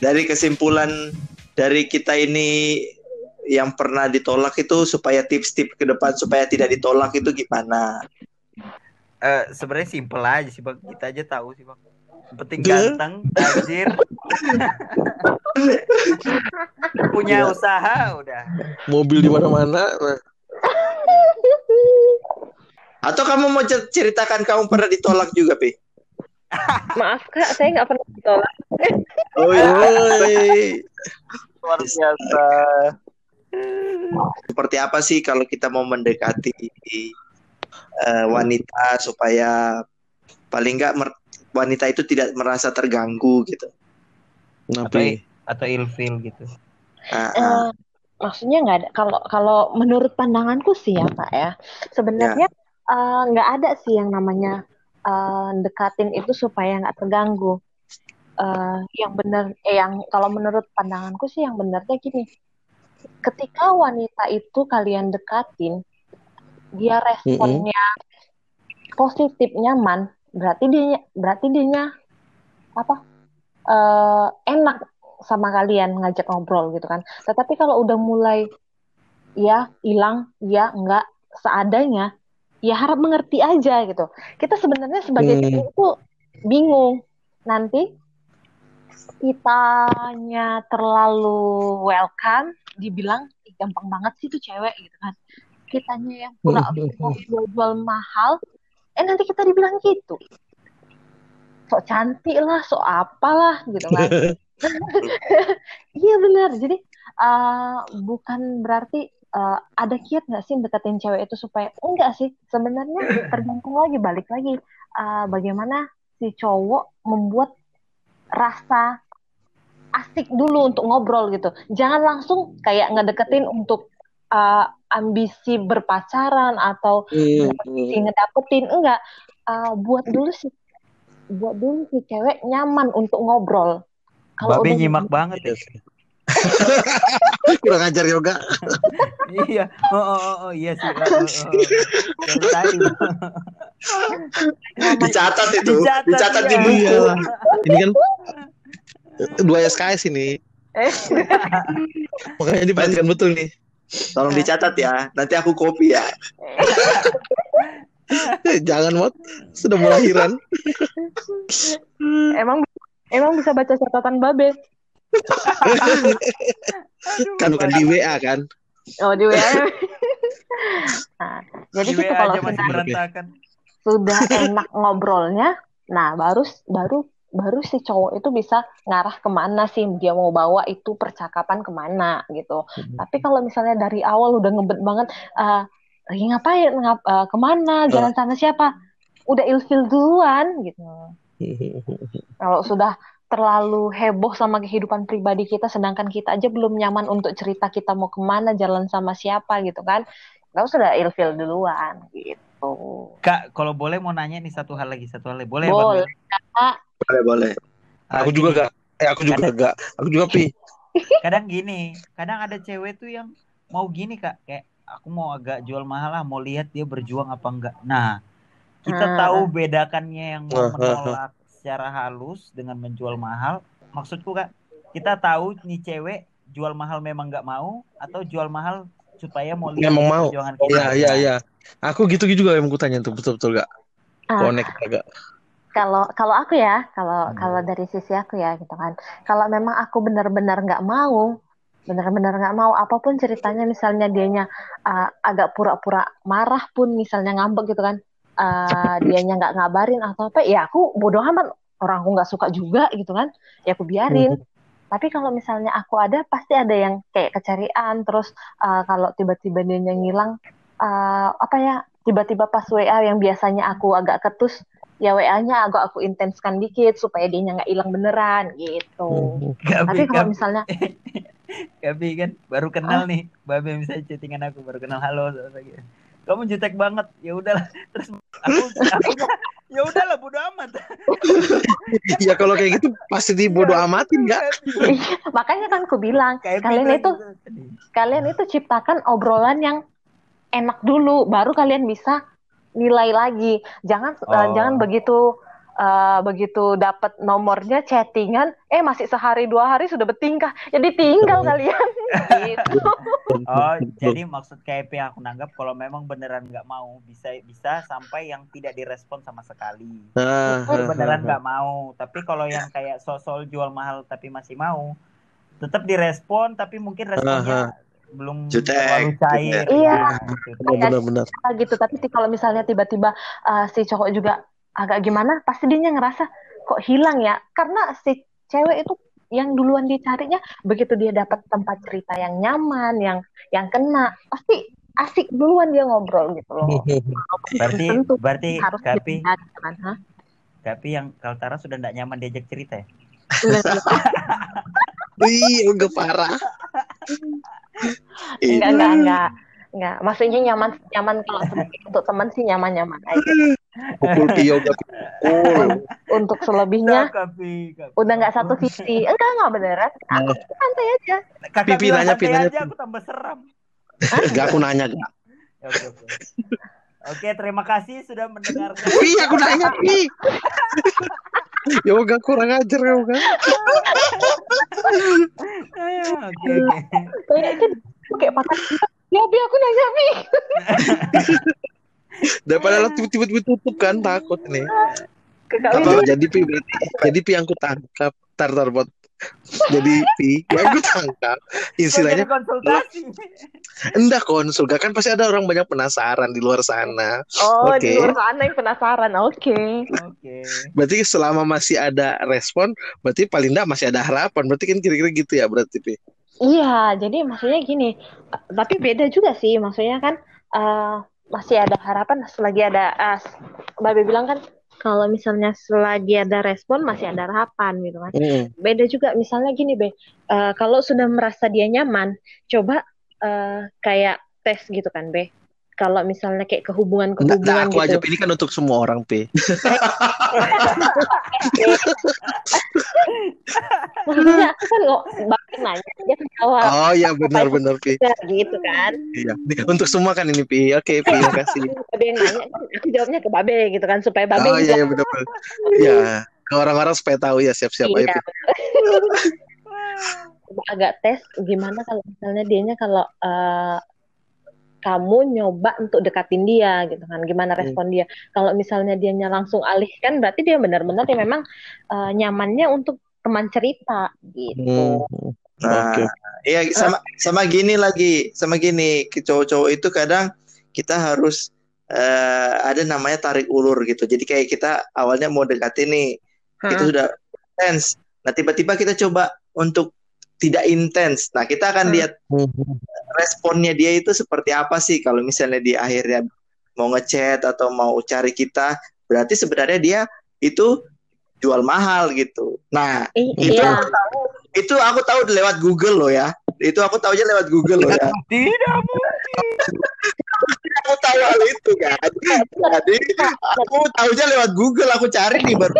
dari kesimpulan dari kita ini yang pernah ditolak itu supaya tips-tips ke depan supaya tidak ditolak itu gimana? Eh sebenarnya simple aja sih bang kita aja tahu sih bang penting ganteng tajir punya Gila. usaha udah Mobil di mana-mana. Atau kamu mau cer- ceritakan kamu pernah ditolak juga, Pi? Maaf kak, saya nggak pernah ditolak. Oh, Woi. luar biasa seperti apa sih kalau kita mau mendekati eh, wanita supaya paling nggak wanita itu tidak merasa terganggu gitu. Nah, atau Pi. atau ilfil gitu Ah, ah. Eh, maksudnya nggak ada. Kalau kalau menurut pandanganku sih ya kak ya, sebenarnya eh, nggak ada sih yang namanya eh, dekatin itu supaya nggak terganggu. Eh, yang benar, eh, yang kalau menurut pandanganku sih yang benarnya gini. Ketika wanita itu kalian dekatin, dia responnya positif nyaman, berarti dia berarti dia apa eh, enak sama kalian ngajak ngobrol gitu kan. Tetapi kalau udah mulai ya hilang, ya enggak seadanya, ya harap mengerti aja gitu. Kita sebenarnya sebagai Hmm. itu bingung. Nanti kitanya terlalu welcome, dibilang "Ih, gampang banget sih tuh cewek gitu kan. Kitanya yang pura jual-jual mahal, eh nanti kita dibilang gitu. Sok cantik lah, sok apalah gitu kan. Iya benar. Jadi eh, bukan berarti eh, ada kiat nggak sih deketin cewek itu supaya enggak sih. Sebenarnya tergantung lagi balik lagi eh, bagaimana si cowok membuat rasa asik dulu untuk ngobrol gitu. Jangan langsung kayak ngedeketin untuk eh, ambisi berpacaran atau Hmm. si ngedapetin enggak. Eh, buat dulu sih buat dulu si cewek nyaman untuk ngobrol. Kalau babe udah nyimak banget ya Kurang ajar yoga. iya oh, oh, oh, oh, iya sih oh, oh, oh. Dicatat itu, Dicatat, dicatat di iya. buku. Ini kan dua SKS ini. Eh. Makanya diperhatikan betul nih. Tolong dicatat ya. Nanti aku copy ya. Jangan mot sudah melahiran. emang emang bisa baca catatan babe. Kan bukan di WA kan. Oh di WA. nah, jadi Di gitu kalau sudah, sudah enak ngobrolnya, nah baru baru baru si cowok itu bisa ngarah ke mana sih dia mau bawa itu percakapan ke mana gitu. Tapi kalau misalnya dari awal udah ngebet banget, eh lagi ngapain, ngap, eh, ke mana, jalan sama siapa, udah ilfil duluan gitu. Kalau sudah terlalu heboh sama kehidupan pribadi kita, sedangkan kita aja belum nyaman untuk cerita kita mau ke mana, jalan sama siapa gitu kan, nggak usah udah ilfil duluan gitu. kak kalau boleh mau nanya nih satu hal lagi satu hal lagi boleh Boleh, Bang? Kak. Boleh, boleh. Aku gini, juga gak. Eh aku juga gak. Aku juga pi. kadang gini kadang ada cewek tuh yang mau gini kak kayak aku mau agak jual mahal lah mau lihat dia berjuang apa enggak nah kita Ah. tahu bedakannya yang mau Ah, ah, menolak secara halus dengan menjual mahal maksudku kak kita tahu nih cewek jual mahal memang nggak mau atau jual mahal supaya mau lihat Memang mau. Iya iya iya. Aku gitu juga yang aku tanya tuh betul betul gak. Ah. Connect agak. Kalau kalau aku ya, kalau Hmm. kalau dari sisi aku ya gitu kan. Kalau memang aku benar-benar nggak mau, benar-benar nggak mau apa pun ceritanya misalnya dianya uh, agak pura-pura marah pun misalnya ngambek gitu kan. Uh, dianya nggak ngabarin atau apa, ya aku bodoh amat. Orang aku nggak suka juga gitu kan. Ya aku biarin. Tapi kalau misalnya aku ada, pasti ada yang kayak kecarian. Terus uh, kalau tiba-tiba dia ngilang, uh, apa ya? Tiba-tiba pas WA yang biasanya aku agak ketus, ya WA-nya agak aku intenskan dikit supaya dia nggak hilang beneran gitu. Gabi, Tapi kalau Gabi, misalnya Gabi kan baru kenal nih babe misalnya chattingan aku baru kenal halo gitu. kamu jutek banget ya udahlah terus aku, aku ya udahlah bodo amat Ya kalau kayak gitu pasti dibodo amatin gak? Iya, makanya kan aku bilang Kayak kalian itu Bang tadi. kalian itu ciptakan obrolan yang enak dulu, baru kalian bisa nilai lagi. Jangan eh, Oh. jangan begitu eh, begitu dapat nomornya chattingan, eh masih sehari dua hari sudah bertingkah, jadi tinggal kalian. gitu. Oh, jadi maksud KP yang aku nanggap kalau memang beneran nggak mau bisa bisa sampai yang tidak direspon sama sekali. Itu ah, beneran ah, nggak mau. Tapi kalau yang kayak sosol jual mahal tapi masih mau, tetap direspon tapi mungkin responnya belum Jutek, terlalu cair. jutek. Iya. gitu. benar benar Ah, gitu tapi kalau misalnya tiba-tiba uh, si cowok juga agak gimana pasti dia ngerasa kok hilang ya karena si cewek itu yang duluan dicarinya begitu dia dapat tempat cerita yang nyaman yang yang kena pasti asik duluan dia ngobrol gitu loh Berarti Tentu. berarti harus dijaga, kan? Kapi yang Kaltara sudah tidak nyaman diajak cerita ya? Wih, enggak parah. enggak enggak enggak enggak maksudnya nyaman nyaman kalau untuk teman sih nyaman nyaman aja Pukul enggak pukul. untuk selebihnya udah nggak satu sisi enggak enggak beneran aku santai aja Kakak Pipi nanya, santai Pi, nanya, aja, aku tambah seram. Enggak aku nanya, enggak. Ya, Oke, oke. Oke, terima kasih sudah mendengarkan. Pi, aku nanya, Pi. Yoga kurang ajar Yoga. Oke, oke. kayaknya kan kayak patah ya bi aku nanya bi Daripada lo tiba-tiba tutup kan takut nih. Windy. jadi Pi berarti? Jadi Pi yang ku tangkap. Tar tar bot. Jadi Pi yang ku tangkap. Istilahnya konsultasi. enggak konsul kan pasti ada orang banyak penasaran di luar sana. oh Oke. di luar sana yang penasaran oke Oke. Berarti selama masih ada respon, berarti paling enggak masih ada harapan. Berarti kan kira-kira gitu ya berarti Pi. iya jadi maksudnya gini tapi beda juga sih maksudnya kan eh, masih ada harapan selagi ada uh, Babe bilang kan kalau misalnya selagi ada respon masih ada harapan gitu kan. Mm. beda juga misalnya gini be. Eh, kalau sudah merasa dia nyaman coba eh, kayak tes gitu kan be kalau misalnya kayak kehubungan kehubungan aku gitu aja ini kan untuk semua orang Pi. maksudnya aku kan nggak bakal nanya dia kan jawab Oh iya benar-benar Pi. gitu kan Iya. Untuk semua kan ini Pi. Oke Pi, terima kasih. Babe yang nanya kan aku jawabnya ke Babe gitu kan supaya Babe Oh iya iya benar-benar. Ya, ke orang-orang supaya tahu ya siap-siap iya, agak tes gimana kalau misalnya dianya kalau eh, kamu nyoba untuk dekatin dia gitu kan gimana Hmm. respon dia kalau misalnya dianya langsung alihkan berarti dia benar-benar ya memang eh, nyamannya untuk teman cerita gitu Hmm. Nah, Oke. iya sama sama gini lagi, sama gini, ke cowok-cowok itu kadang kita harus eh, ada namanya tarik ulur gitu. Jadi kayak kita awalnya mau dekatin nih, kita Hah. sudah intens. Nah, tiba-tiba kita coba untuk tidak intens. Nah, kita akan Hmm. lihat Hmm. Responnya dia itu seperti apa sih kalau misalnya di akhirnya mau ngechat atau mau cari kita, berarti sebenarnya dia itu jual mahal gitu. Nah, I- itu iya aku tahu, itu aku tahu lewat Google loh ya. Itu aku tahunya lewat Google loh ya. Tidak Aku tahu hal itu kan. Jadi aku tahunya lewat Google. Aku cari nih baru.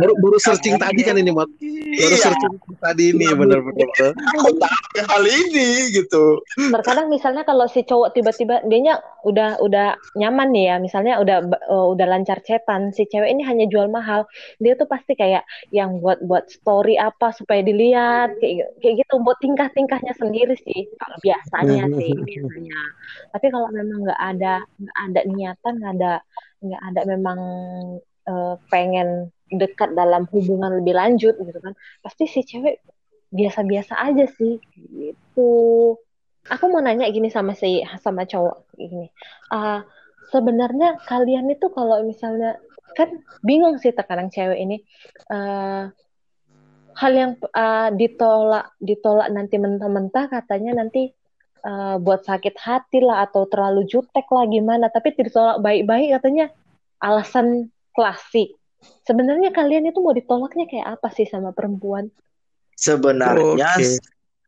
Baru baru searching tadi kan ini, Mat. Baru Iya, searching tadi nih benar-benar. aku tahu hal ini gitu. terkadang misalnya kalau si cowok tiba-tiba dianya udah udah nyaman nih ya misalnya udah eh, udah lancar cetan si cewek ini hanya jual mahal dia tuh pasti kayak yang buat buat story apa supaya dilihat kayak kayak gitu buat tingkah-tingkahnya sendiri sih kalau biasanya sih biasanya tapi kalau memang nggak ada nggak ada niatan nggak ada nggak ada memang eh, pengen dekat dalam hubungan lebih lanjut gitu kan pasti si cewek biasa-biasa aja sih gitu. Aku mau nanya gini sama si sama cowok gini. Ah, sebenarnya kalian itu kalau misalnya kan bingung sih terkadang cewek ini Eh, hal yang ah, ditolak ditolak nanti mentah-mentah katanya nanti eh, buat sakit hati lah atau terlalu jutek lah gimana tapi ditolak baik-baik katanya alasan klasik sebenarnya kalian itu mau ditolaknya kayak apa sih sama perempuan Sebenarnya Oke.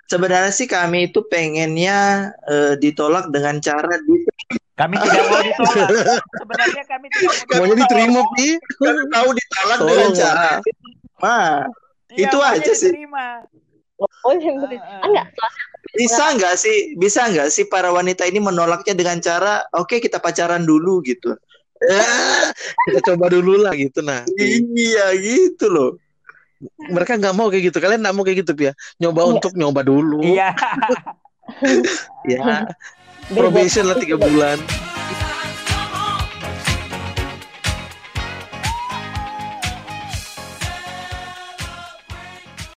sebenarnya sih kami itu pengennya eh, ditolak dengan cara di Kami tidak mau ditolak. Sebenarnya kami tidak mau Maunya diterima, Pi. Kami tahu ditolak dengan Tolong cara. Nah, Iya, Itu aja sih. diterima. oh yang Ah, ah. enggak soalnya bisa nggak sih bisa nggak sih para wanita ini menolaknya dengan cara oke kita pacaran dulu gitu Ya, kita coba dulu lah gitu nah. iya gitu loh Mereka nggak mau kayak gitu. Kalian nggak mau kayak gitu ya? Nyoba Iya. untuk nyoba dulu. Iya. Ya, probation lah tiga bulan.